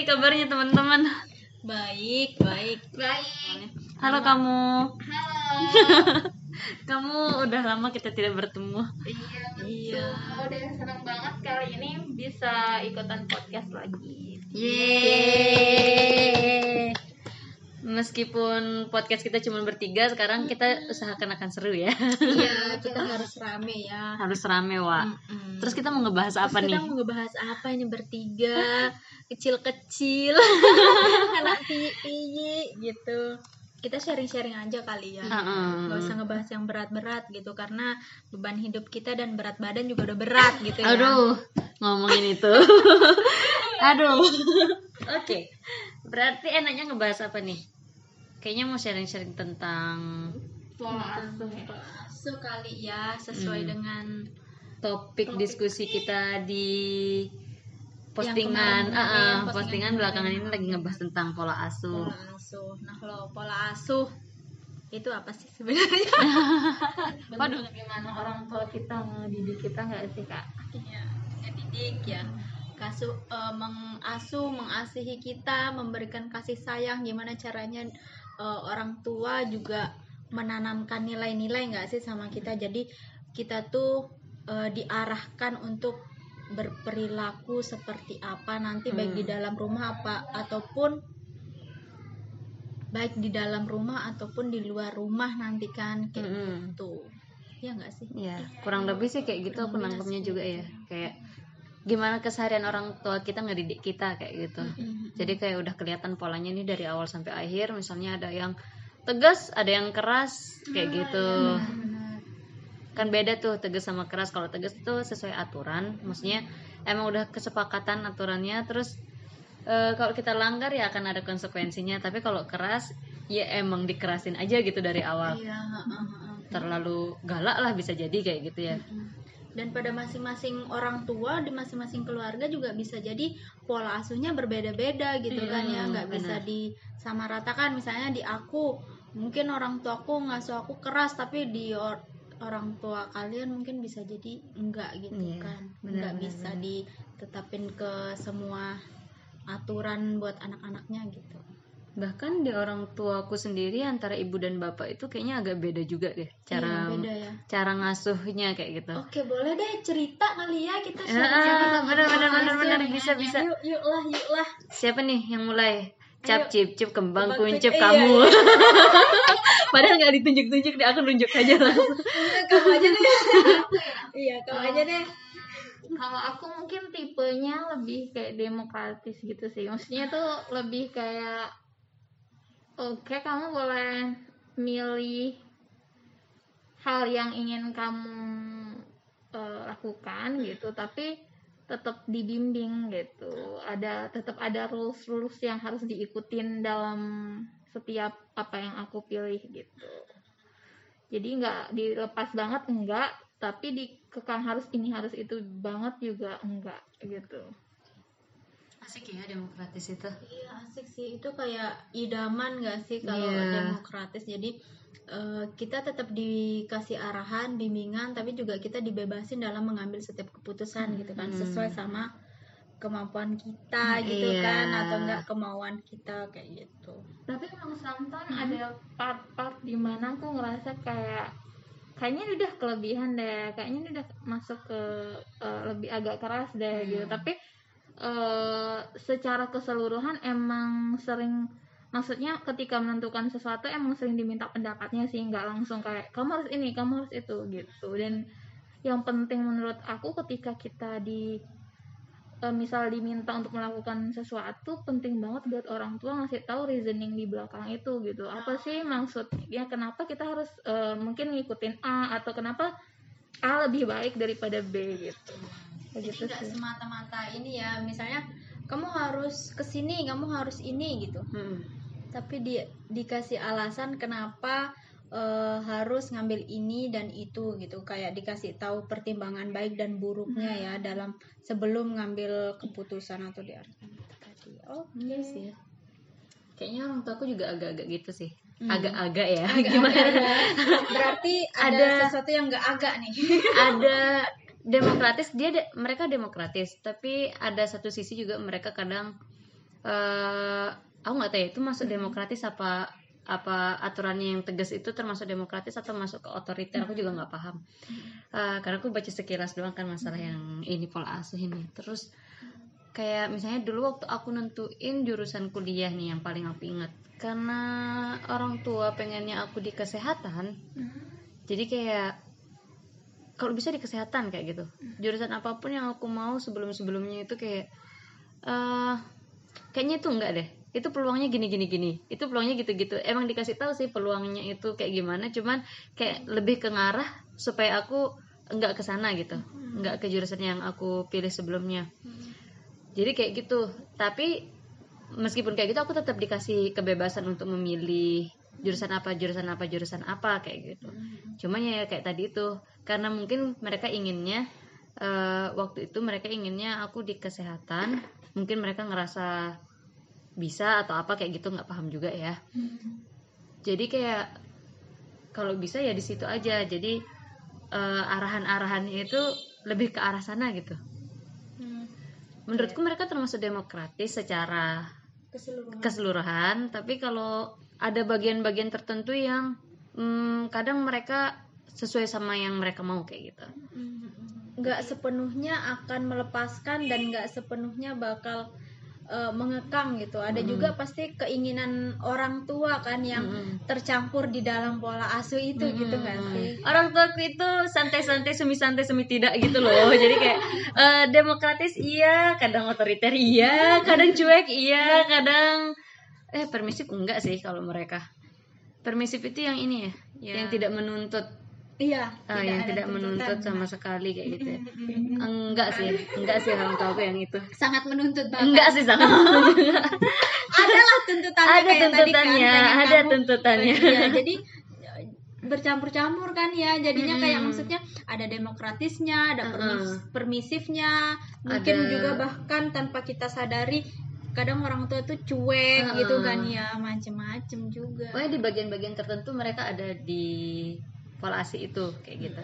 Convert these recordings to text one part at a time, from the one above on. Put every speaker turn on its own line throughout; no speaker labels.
nih kabarnya teman-teman?
Baik, baik.
Baik.
Halo kamu.
Halo.
Kamu udah lama kita tidak bertemu.
Iya.
Iya.
Udah senang banget kali ini bisa ikutan podcast lagi.
Yeay. Meskipun podcast kita cuma bertiga, sekarang kita usahakan akan seru ya.
Iya, kita harus rame ya.
Harus rame, Wak.
Mm-mm.
Terus kita mau ngebahas apa
Terus
nih?
kita mau ngebahas apa ini bertiga kecil-kecil anak piye gitu kita sharing-sharing aja kali ya
Heeh.
nggak usah ngebahas yang berat-berat gitu karena beban hidup kita dan berat badan juga udah berat gitu ya
Aduh, ngomongin itu. Aduh. Oke. Berarti enaknya ngebahas apa nih? Kayaknya mau sharing-sharing tentang
Pola asuh.
so kali ya sesuai
Hmm.
dengan
topik diskusi kita di
kemarin,
postingan, ah,
iya,
postingan
postingan
belakangan
kemarin.
ini lagi ngebahas tentang pola asuh.
pola asuh nah kalau pola asuh itu apa sih sebenarnya
Waduh, gimana orang tua kita ngedidik kita nggak sih kak?
Iya, ngedidik ya. Kasu, eh, mengasuh, mengasihi kita, memberikan kasih sayang. Gimana caranya eh, orang tua juga menanamkan nilai-nilai nggak sih sama kita? Jadi kita tuh eh, diarahkan untuk berperilaku seperti apa nanti baik di
Hmm.
dalam rumah apa ataupun baik di dalam rumah ataupun di luar rumah nanti kan kayak
Mm-mm.
gitu. Ya nggak sih?
Ya, kurang lebih sih kayak gitu
sih.
juga ya. Kayak gimana keseharian orang tua kita ngedidik kita kayak gitu.
Mm-mm.
Jadi kayak udah kelihatan polanya nih dari awal sampai akhir. Misalnya ada yang tegas, ada yang keras, kayak gitu.
Benar.
Kan beda tuh tegas sama keras. Kalau tegas itu sesuai aturan, maksudnya emang udah kesepakatan aturannya. Terus eh, kalau kita langgar ya akan ada konsekuensinya. Tapi kalau keras ya emang dikerasin aja gitu dari awal.
Iya.
Terlalu galak lah bisa jadi kayak gitu ya.
Dan pada masing-masing orang tua di masing-masing keluarga juga bisa jadi pola asuhnya berbeda-beda gitu kan ya,
Hmm,
nggak bisa disamaratakan. Misalnya di aku, mungkin orang tuaku ngasuh aku keras, tapi di or- orang tua kalian mungkin bisa jadi enggak gitu
Iya,
kan,
benar,
nggak bisa ditetapin ke semua aturan buat anak-anaknya gitu.
Bahkan di orang tuaku sendiri antara ibu dan bapak itu kayaknya agak beda juga deh cara
Iya, beda ya.
cara ngasuhnya kayak gitu.
Oke, boleh deh cerita kali ya kita
Ah,
share-share
benar, benar, benar, benar. Bisa, bisa.
Yuk, yuk lah, yuk lah.
Siapa nih yang mulai? Cap
Ayo.
cip cip kembang
Kembang
kuncup
kuncup,
kamu.
iya,
Padahal nggak ditunjuk-tunjuk deh, aku nunjuk aja langsung.
Udah, kamu aja deh. iya, kamu aja deh.
Kalau aku mungkin tipenya lebih kayak demokratis gitu sih. Maksudnya tuh lebih kayak oke kamu boleh milih hal yang ingin kamu eh, lakukan gitu, tapi tetap dibimbing gitu. Ada tetap ada rules rules yang harus diikutin dalam setiap apa yang aku pilih gitu. Jadi nggak dilepas banget enggak, tapi dikekang harus ini harus itu banget juga enggak gitu.
Asik ya demokratis itu.
Iya, asik sih. Itu kayak idaman gak sih kalau
Iya.
demokratis. Jadi eh, kita tetap dikasih arahan, bimbingan, tapi juga kita dibebasin dalam mengambil setiap keputusan gitu kan,
Hmm.
sesuai sama kemampuan kita gitu
Iya.
kan, atau enggak kemauan kita kayak gitu.
Tapi emang sometimes ada part-part di mana aku ngerasa kayak kayaknya ini udah kelebihan deh, kayaknya ini udah masuk ke eh, lebih agak keras deh gitu. Tapi eh, secara keseluruhan emang sering maksudnya ketika menentukan sesuatu emang sering diminta pendapatnya sih nggak langsung kayak kamu harus ini kamu harus itu gitu. Dan yang penting menurut aku ketika kita di eh, misal diminta untuk melakukan sesuatu penting banget buat orang tua ngasih tahu reasoning di belakang itu gitu. Apa sih maksudnya kenapa kita harus eh, mungkin ngikutin A atau kenapa A lebih baik daripada B gitu Gitu sih
semata-mata ini ya, misalnya kamu harus ke sini, kamu harus ini gitu.
Hmm.
tapi di dikasih alasan kenapa eh, harus ngambil ini dan itu gitu kayak dikasih tahu pertimbangan baik dan buruknya ya dalam sebelum ngambil keputusan atau itu tadi oke
Iya sih. Kayaknya orang tuaku juga agak-agak gitu sih.
Hmm.
Agak-agak ya.
Agak-
Gimana?
agak. berarti ada,
Ada-
sesuatu yang nggak agak nih
ada demokratis dia de- mereka demokratis. Tapi ada satu sisi juga mereka kadang eh aku nggak tahu ya itu masuk demokratis apa apa aturannya yang tegas itu termasuk demokratis atau masuk ke otoriter aku juga nggak paham. Eh, karena aku baca sekilas doang kan masalah yang ini pola asuh ini. Terus kayak misalnya dulu waktu aku nentuin jurusan kuliah nih yang paling aku ingat karena orang tua pengennya aku di kesehatan jadi kayak kalau bisa di kesehatan kayak gitu. Jurusan apa pun yang aku mau sebelum sebelumnya itu kayak eh kayaknya itu enggak deh. Itu peluangnya gini gini gini. Itu peluangnya gitu gitu emang dikasih tahu sih peluangnya itu kayak gimana. Cuman kayak lebih ke ngarah supaya aku enggak ke sana gitu. Enggak ke jurusan yang aku pilih sebelumnya. Jadi kayak gitu. Tapi meskipun kayak gitu aku tetap dikasih kebebasan untuk memilih jurusan apa jurusan apa jurusan apa kayak gitu. Cuman ya kayak tadi itu karena mungkin mereka inginnya eh, waktu itu mereka inginnya aku di kesehatan mungkin mereka ngerasa bisa atau apa kayak gitu nggak paham juga ya. Jadi kayak kalau bisa ya di situ aja. Jadi eh, arahan-arahannya itu lebih ke arah sana gitu.
Hmm.
menurutku mereka termasuk demokratis secara
keseluruhan.
keseluruhan tapi kalau ada bagian-bagian tertentu yang hmm, kadang mereka sesuai sama yang mereka mau kayak gitu.
Nggak sepenuhnya akan melepaskan dan nggak sepenuhnya bakal eh, mengekang gitu. Ada juga pasti keinginan orang tua kan yang
Mm-mm.
tercampur di dalam pola asuh itu gitu nggak sih?
Orang tuaku itu santai-santai semi santai semi tidak gitu loh. Jadi kayak eh, demokratis iya kadang otoriter iya kadang cuek iya kadang eh permisif enggak sih kalau mereka. Permisif itu yang ini ya
Ya.
yang tidak menuntut.
Iya
ah, yang
ada
tidak menuntut sama sekali kayak gitu ya. enggak sih enggak sih orang aku yang itu.
Sangat menuntut banget.
Enggak sih sangat
adalah tuntutannya
ada
kayak tadi kan,
tuntutannya ada
kamu-
tuntutannya.
Iya, jadi eh, bercampur-campur kan ya. Jadinya kayak
Mm-mm.
maksudnya ada demokratisnya ada permis- permisifnya. Mungkin
Ada-
juga bahkan tanpa kita sadari kadang orang tua tuh cuek
Uh-uh.
gitu kan ya macem-macem juga.
Pokoknya di bagian-bagian tertentu mereka ada di pola ASI itu kayak gitu.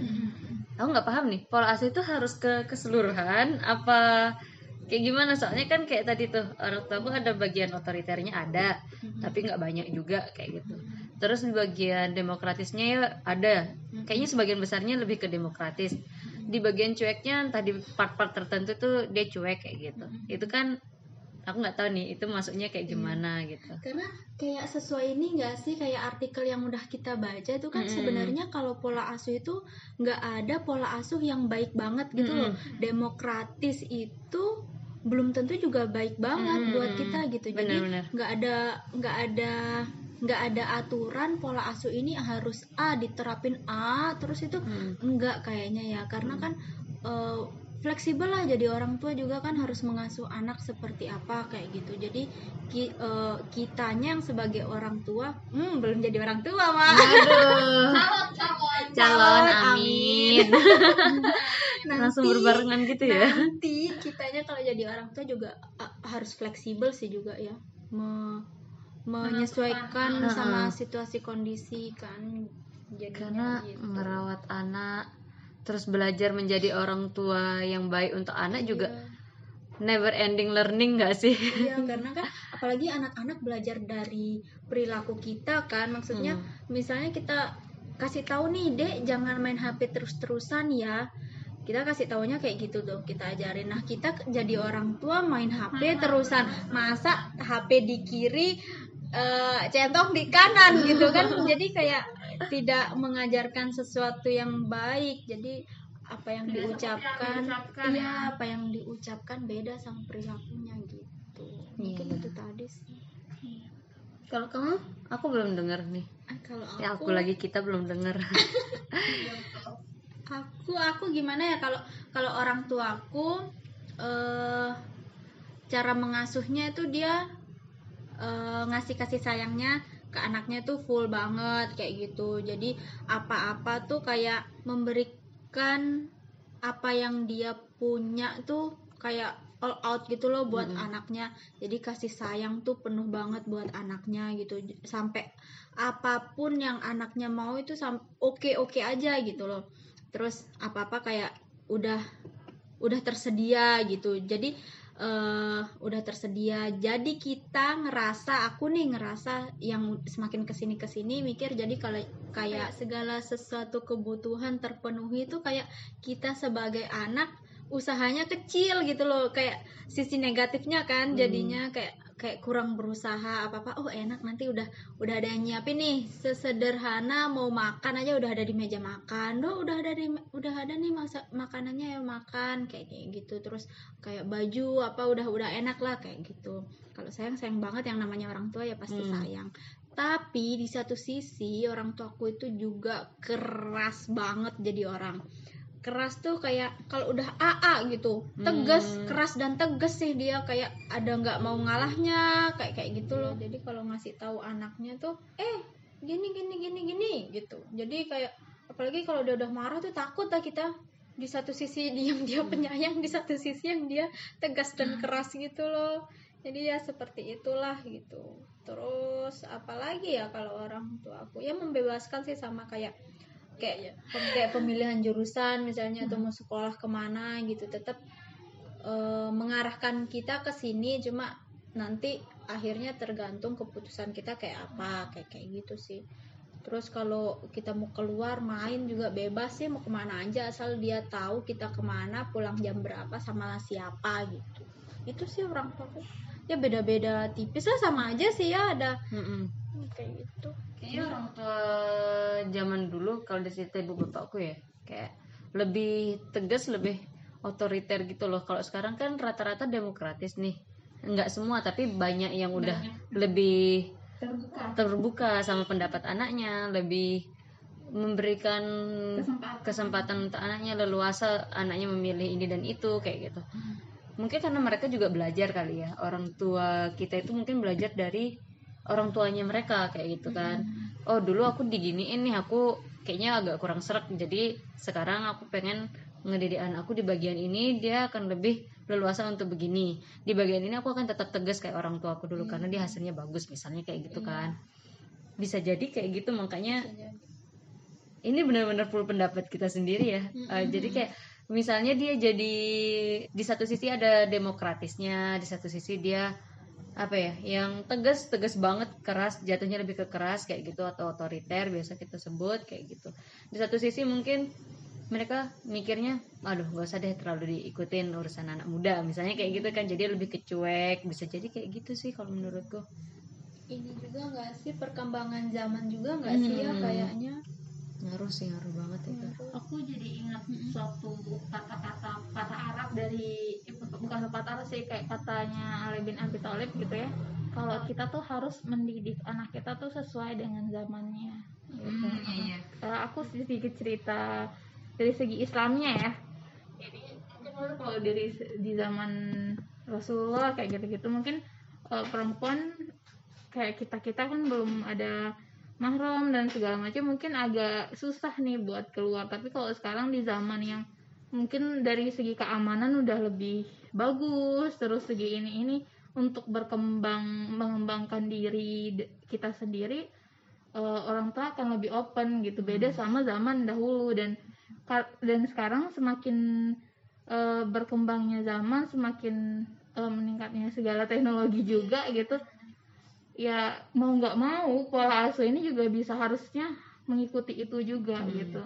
Aku nggak paham nih pola ASI itu harus ke keseluruhan apa kayak gimana? Soalnya kan kayak tadi tuh orang tua aku ada bagian otoriternya ada tapi nggak banyak juga kayak gitu. Terus di bagian demokratisnya ya ada. Kayaknya sebagian besarnya lebih ke demokratis. Di bagian cueknya entah di part-part tertentu tuh dia cuek kayak gitu. Itu kan aku nggak tahu nih itu masuknya kayak gimana gitu
karena kayak sesuai ini enggak sih kayak artikel yang udah kita baca itu kan
Mm-mm.
sebenarnya kalau pola asuh itu nggak ada pola asuh yang baik banget gitu loh
Mm-mm.
demokratis itu belum tentu juga baik banget
Mm-mm.
buat kita gitu jadi nggak ada nggak ada nggak ada aturan pola asuh ini harus A diterapin A terus itu
Mm.
enggak kayaknya ya karena kan eh, fleksibel lah. Jadi orang tua juga kan harus mengasuh anak seperti apa kayak gitu. Jadi ki, eh, kitanya yang sebagai orang tua hmm, belum jadi orang tua mah
Aduh,
calon calon.
Calon amin.
Nanti-
Langsung berbarengan gitu ya.
nanti kitanya kalau jadi orang tua juga uh, harus fleksibel sih juga ya. Me- menyesuaikan
Menentukan.
sama situasi kondisi kan.
Karena
jadinya gitu.
merawat anak terus belajar menjadi orang tua yang baik untuk anak juga never ending learning gak sih?
Iya karena kan apalagi anak-anak belajar dari perilaku kita kan. Maksudnya
Hmm.
misalnya kita kasih tahu nih dek jangan main HP terus-terusan ya. Kita kasih taunya kayak gitu dong kita ajarin. Nah kita jadi orang tua main HP terusan. Masa HP di kiri eh, centong di kanan gitu kan? Jadi kayak tidak mengajarkan sesuatu yang baik jadi apa yang
yang
diucapkan
diucapkan,
iya
ya.
apa yang diucapkan beda sama perilakunya gitu mungkin
Iya.
itu tadi sih
Kalau kamu, aku belum dengar nih.
Ah, kalau aku,
Ya aku lagi kita belum dengar.
aku aku gimana ya kalau kalau orang tuaku eh cara mengasuhnya itu dia eh, ngasih kasih sayangnya ke anaknya tuh full banget kayak gitu. Jadi apa-apa tuh kayak memberikan apa yang dia punya tuh kayak all out gitu loh buat anaknya. Jadi kasih sayang tuh penuh banget buat anaknya gitu. Sampai apa pun yang anaknya mau itu oke oke aja gitu loh. Terus apa apa kayak udah udah tersedia gitu. Jadi eh, udah tersedia. Jadi kita ngerasa aku nih ngerasa yang semakin ke sini ke sini mikir jadi kalau kayak segala sesuatu kebutuhan terpenuhi itu kayak kita sebagai anak usahanya kecil gitu loh. Kayak sisi negatifnya kan jadinya kayak kayak kurang berusaha apa apa oh enak nanti udah udah ada yang nyiapin nih sesederhana mau makan aja udah ada di meja makan. Oh udah ada di udah ada nih masa makanannya ya makan kayak kayak gitu. Terus kayak baju apa udah udah enak lah kayak gitu. Kalau sayang sayang banget yang namanya orang tua ya pasti
Hmm.
sayang. Tapi di satu sisi orang tuaku itu juga keras banget jadi orang keras tuh kayak kalau udah AA gitu. Tegas
Hmm.
keras dan tegas sih dia. Kayak ada nggak mau ngalahnya kayak kayak gitu loh. Jadi kalau ngasih tahu anaknya tuh eh gini gini gini gini gitu. Jadi kayak apalagi kalau dia udah marah tuh takut lah kita. Di satu sisi diam dia penyayang di satu sisi yang dia tegas dan keras gitu loh. Jadi ya seperti itulah gitu. Terus apalagi ya kalau orang tua aku? Ya membebaskan sih sama kayak kayak kayak pemilihan jurusan misalnya atau mau sekolah ke mana gitu tetap eh, mengarahkan kita ke sini cuma nanti akhirnya tergantung keputusan kita kayak apa kayak kayak gitu sih. Terus kalau kita mau keluar main juga bebas sih mau ke mana aja asal dia tahu kita ke mana pulang jam berapa sama siapa gitu. Itu sih orang tua ya beda-beda tipis lah sama aja sih ya ada
Mm-mm.
Kayak gitu
Kayaknya orang tua zaman dulu kalau dari cerita ibu bapakku ya kayak lebih tegas lebih otoriter gitu loh. Kalau sekarang kan rata-rata demokratis nih. Enggak semua tapi banyak yang udah lebih
terbuka
terbuka sama pendapat anaknya, lebih memberikan
Kesempatan.
kesempatan untuk anaknya leluasa anaknya memilih ini dan itu kayak gitu. Mungkin karena mereka juga belajar kali ya. Orang tua kita itu mungkin belajar dari orang tuanya mereka kayak gitu kan. Oh, dulu aku diginiin nih, aku kayaknya agak kurang serak. Jadi sekarang aku pengen ngedidik anak aku di bagian ini dia akan lebih leluasa untuk begini. Di bagian ini aku akan tetap tegas kayak orang tua aku dulu karena dia hasilnya bagus misalnya kayak gitu kan. Bisa jadi kayak gitu makanya ini benar-benar full pendapat kita sendiri ya. Eh, jadi kayak misalnya dia jadi di satu sisi ada demokratisnya, di satu sisi dia apa ya, yang tegas tegas banget, keras, jatuhnya lebih ke keras kayak gitu atau otoriter biasa kita sebut kayak gitu. Di satu sisi mungkin mereka mikirnya, aduh gak usah deh terlalu diikutin urusan anak muda, misalnya kayak gitu kan, jadi lebih kecuek, bisa jadi kayak gitu sih kalau menurutku.
ini juga nggak sih perkembangan zaman juga nggak sih ya
Hmm.
kayaknya
Ngaruh sih, ngaruh banget itu.
aku jadi ingat suatu kata-kata kata Arab dari eh, bukan kata Arab sih kayak katanya Ali bin Abi Thalib gitu ya kalau kita tuh harus mendidik anak kita tuh sesuai dengan zamannya gitu.
iya.
Eh, aku sedikit cerita dari segi Islamnya ya jadi kalau dari di zaman Rasulullah kayak gitu-gitu mungkin eh, perempuan kayak kita kita kan belum ada mahram dan segala macam mungkin agak susah nih buat keluar. Tapi kalau sekarang di zaman yang mungkin dari segi keamanan udah lebih bagus terus segi ini ini untuk berkembang mengembangkan diri kita sendiri eh, orang tua akan lebih open gitu. Beda sama zaman dahulu dan dan sekarang semakin eh, berkembangnya zaman semakin eh, meningkatnya segala teknologi juga gitu ya mau nggak mau pola asuh ini juga bisa harusnya mengikuti itu juga gitu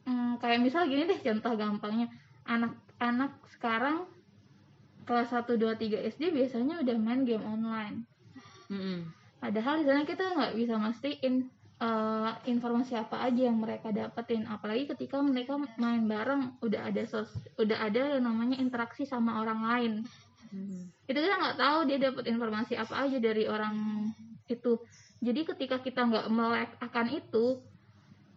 Hmm, kayak misal gini deh contoh gampangnya anak-anak sekarang kelas 1, 2, 3 SD biasanya udah main game online
Mm-mm.
Padahal di sana kita nggak bisa mastiin eh, informasi apa aja yang mereka dapetin. Apalagi ketika mereka main bareng, udah ada sos, udah ada yang namanya interaksi sama orang lain.
Mm.
Itu kita nggak tahu dia dapat informasi apa aja dari orang itu. Jadi ketika kita nggak melek akan itu,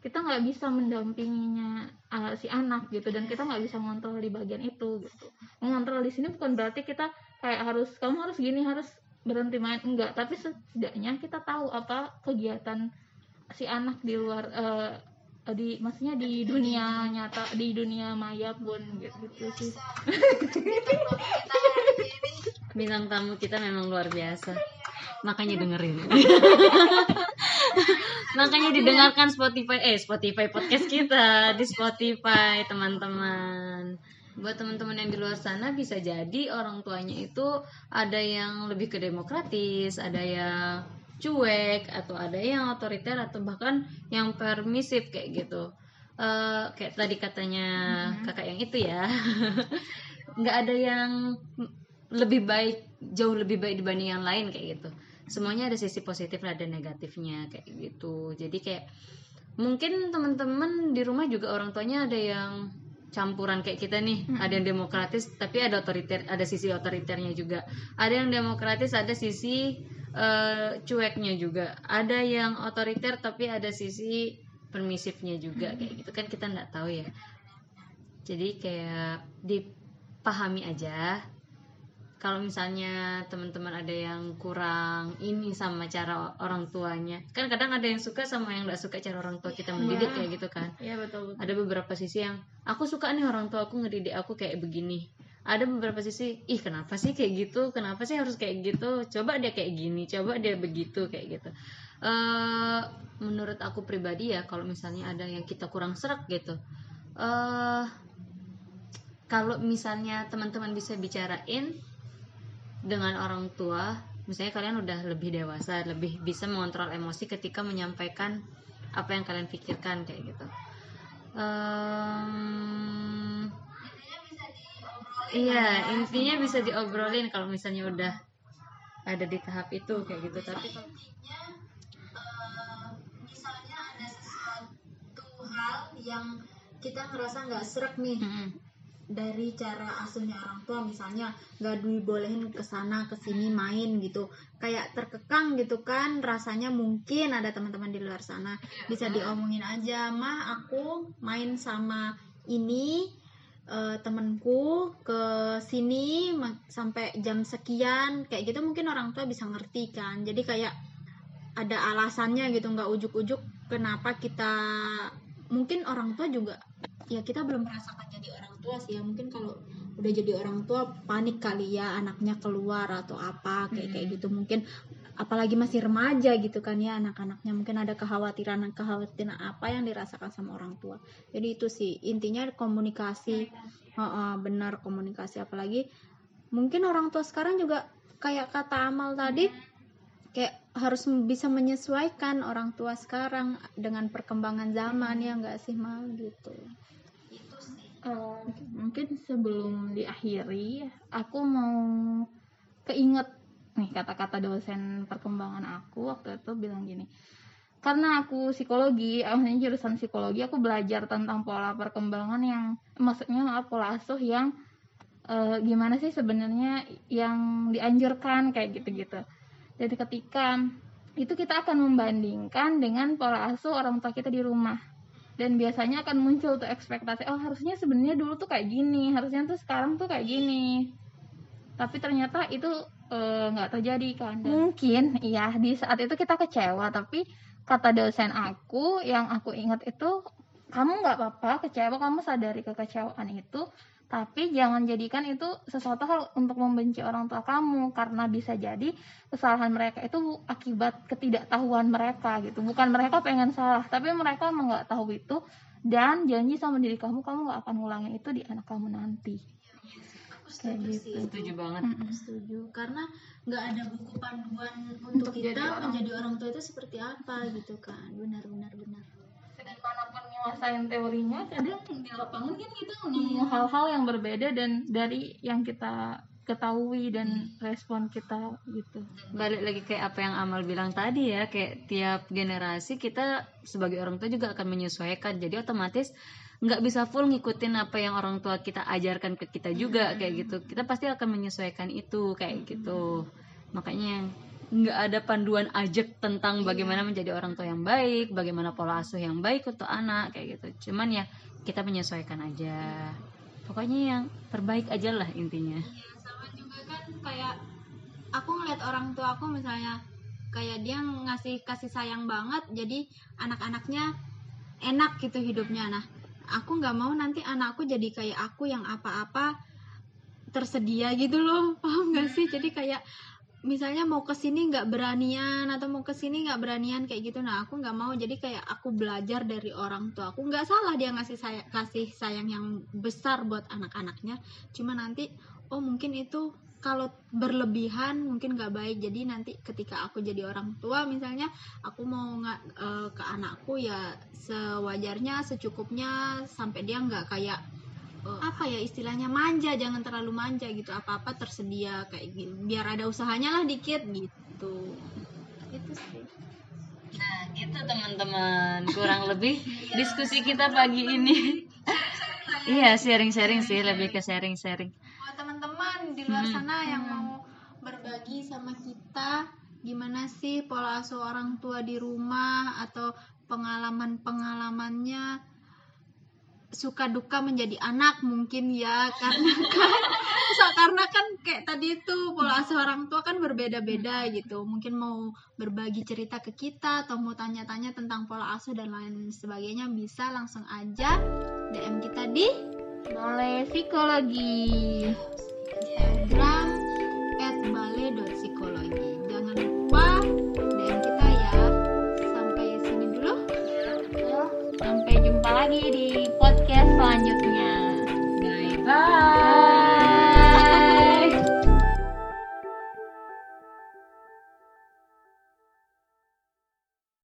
kita nggak bisa mendampinginya eh, si anak gitu dan kita nggak bisa ngontrol di bagian itu gitu mengontrol di sini bukan berarti kita kayak harus kamu harus gini harus berhenti main enggak tapi setidaknya kita tahu apa kegiatan si anak di luar eh, di maksudnya di dunia nyata di dunia maya pun gitu, gitu sih
Bintang tamu kita memang luar biasa. Makanya dengerin. makanya didengarkan Spotify eh Spotify podcast kita di Spotify teman-teman buat teman-teman yang di luar sana bisa jadi orang tuanya itu ada yang lebih ke demokratis ada yang cuek atau ada yang otoriter atau bahkan yang permisif kayak gitu. Eh, kayak tadi katanya kakak yang itu ya. Nggak ada yang lebih baik jauh lebih baik dibanding yang lain kayak gitu. Semuanya ada sisi positif dan ada negatifnya kayak gitu. Jadi kayak mungkin teman-teman di rumah juga orang tuanya ada yang campuran kayak kita nih. Ada yang demokratis tapi ada otoriter ada sisi otoriternya juga. Ada yang demokratis ada sisi eh, cueknya juga. Ada yang otoriter tapi ada sisi permisifnya juga kayak gitu. Kan kita nggak tahu ya. Jadi kayak dipahami aja. Kalau misalnya teman-teman ada yang kurang ini sama cara orang tuanya. Kan kadang ada yang suka sama yang nggak suka cara orang tua kita mendidik kayak gitu kan.
Iya betul.
ada beberapa sisi yang aku suka nih orang tua aku ngedidik aku kayak begini ada beberapa sisi ih kenapa sih kayak gitu? Kenapa sih harus kayak gitu? Coba dia kayak gini coba dia begitu kayak gitu. Eh menurut aku pribadi ya kalau misalnya ada yang kita kurang serak gitu eh kalau misalnya teman-teman bisa bicarain dengan orang tua misalnya kalian udah lebih dewasa lebih bisa mengontrol emosi ketika menyampaikan apa yang kalian pikirkan kayak gitu. Em, iya intinya bisa diobrolin kalau misalnya udah ada di tahap itu kayak gitu. Tapi kalau
misalnya ada sesuatu hal yang kita ngerasa nggak serak nih
Mm-mm.
dari cara asuhnya orang tua misalnya nggak dibolehin ke sana ke sini main gitu. Kayak terkekang gitu kan rasanya mungkin ada teman-teman di luar sana. Bisa diomongin aja mah aku main sama ini eh, temenku ke sini sampai jam sekian kayak gitu mungkin orang tua bisa ngerti kan. Jadi kayak ada alasannya gitu nggak ujuk-ujuk kenapa kita mungkin orang tua juga ya kita belum merasakan jadi orang tua sih ya. Mungkin kalau udah jadi orang tua panik kali ya anaknya keluar atau apa kayak kayak gitu. Mungkin apalagi masih remaja gitu kan ya anak-anaknya. Mungkin ada kekhawatiran kekhawatiran apa yang dirasakan sama orang tua. Jadi itu sih intinya komunikasi. Heeh, benar komunikasi. Apalagi mungkin orang tua sekarang juga kayak kata Amal tadi kayak harus bisa menyesuaikan orang tua sekarang dengan perkembangan zaman ya nggak sih mal? Gitu
Eh, mungkin sebelum diakhiri aku mau keinget nih kata-kata dosen perkembangan aku waktu itu bilang gini karena aku psikologi maksudnya jurusan psikologi aku belajar tentang pola perkembangan yang maksudnya maaf, pola asuh yang eh, gimana sih sebenarnya yang dianjurkan kayak gitu-gitu. Jadi ketika itu kita akan membandingkan dengan pola asuh orang tua kita di rumah dan biasanya akan muncul tuh ekspektasi oh harusnya sebenarnya dulu tuh kayak gini harusnya tuh sekarang tuh kayak gini. Tapi ternyata itu eh, nggak terjadi kan? Dan mungkin iya di saat itu kita kecewa tapi kata dosen aku yang aku ingat itu kamu nggak apa-apa kecewa kamu sadari kekecewaan itu tapi jangan jadikan itu sesuatu hal untuk membenci orang tua kamu karena bisa jadi kesalahan mereka itu akibat ketidaktahuan mereka gitu. Bukan mereka pengen salah tapi mereka emang nggak tahu itu. Dan janji sama diri kamu kamu nggak akan ngulangin itu di anak kamu nanti.
Aku
Kayak
setuju
gitu.
sih
setuju banget.
Mm-mm.
setuju. Karena nggak ada buku panduan untuk,
Untuk jadi
kita
orang.
menjadi orang tua itu seperti apa gitu kan. Benar benar benar
segimanapun nguasain teorinya kadang di lapangan kan kita nemu hal-hal yang berbeda dan dari yang kita ketahui dan respon kita gitu.
Balik lagi kayak apa yang Amal bilang tadi ya kayak tiap generasi kita sebagai orang tua juga akan menyesuaikan. Jadi otomatis nggak bisa full ngikutin apa yang orang tua kita ajarkan ke kita juga kayak gitu. Kita pasti akan menyesuaikan itu kayak gitu. Makanya nggak ada panduan ajak tentang bagaimana menjadi orang tua yang baik bagaimana pola asuh yang baik untuk anak kayak gitu. Cuman ya kita menyesuaikan aja. Pokoknya yang terbaik aja lah intinya.
Iya sama juga kan kayak aku ngeliat orang tua aku misalnya kayak dia ngasih kasih sayang banget jadi anak-anaknya enak gitu hidupnya. Nah aku nggak mau nanti anakku jadi kayak aku yang apa-apa tersedia gitu loh. Paham gak sih? Jadi kayak misalnya mau ke sini nggak beranian atau mau ke sini nggak beranian kayak gitu nah aku nggak mau. Jadi kayak aku belajar dari orang tua aku. Nggak salah dia ngasih saya kasih sayang yang besar buat anak-anaknya. Cuma nanti oh mungkin itu kalau berlebihan mungkin nggak baik. Jadi nanti ketika aku jadi orang tua misalnya aku mau nggak eh, ke anakku ya sewajarnya secukupnya sampai dia nggak kayak eh, apa ya istilahnya manja jangan terlalu manja gitu apa apa tersedia kayak gitu biar ada usahanya lah dikit gitu itu sih
Nah, gitu teman-teman. Kurang lebih diskusi kita pagi ini. iya, sharing-sharing sih, lebih ke sharing-sharing.
buat teman-teman di luar
Hmm.
sana yang mau berbagi sama kita gimana sih pola asuh orang tua di rumah atau pengalaman-pengalamannya suka duka menjadi anak mungkin ya karena kan so, karena kan kayak tadi itu pola asuh orang tua kan berbeda-beda hmm. gitu. Mungkin mau berbagi cerita ke kita atau mau tanya-tanya tentang pola asuh dan lain sebagainya bisa langsung aja DM kita di
Balai Psikologi.
Instagram
at balai.psikologi jangan lupa DM kita ya. Sampai sini dulu.
Iya, iya. Sampai jumpa lagi di podcast selanjutnya.
Bye bye.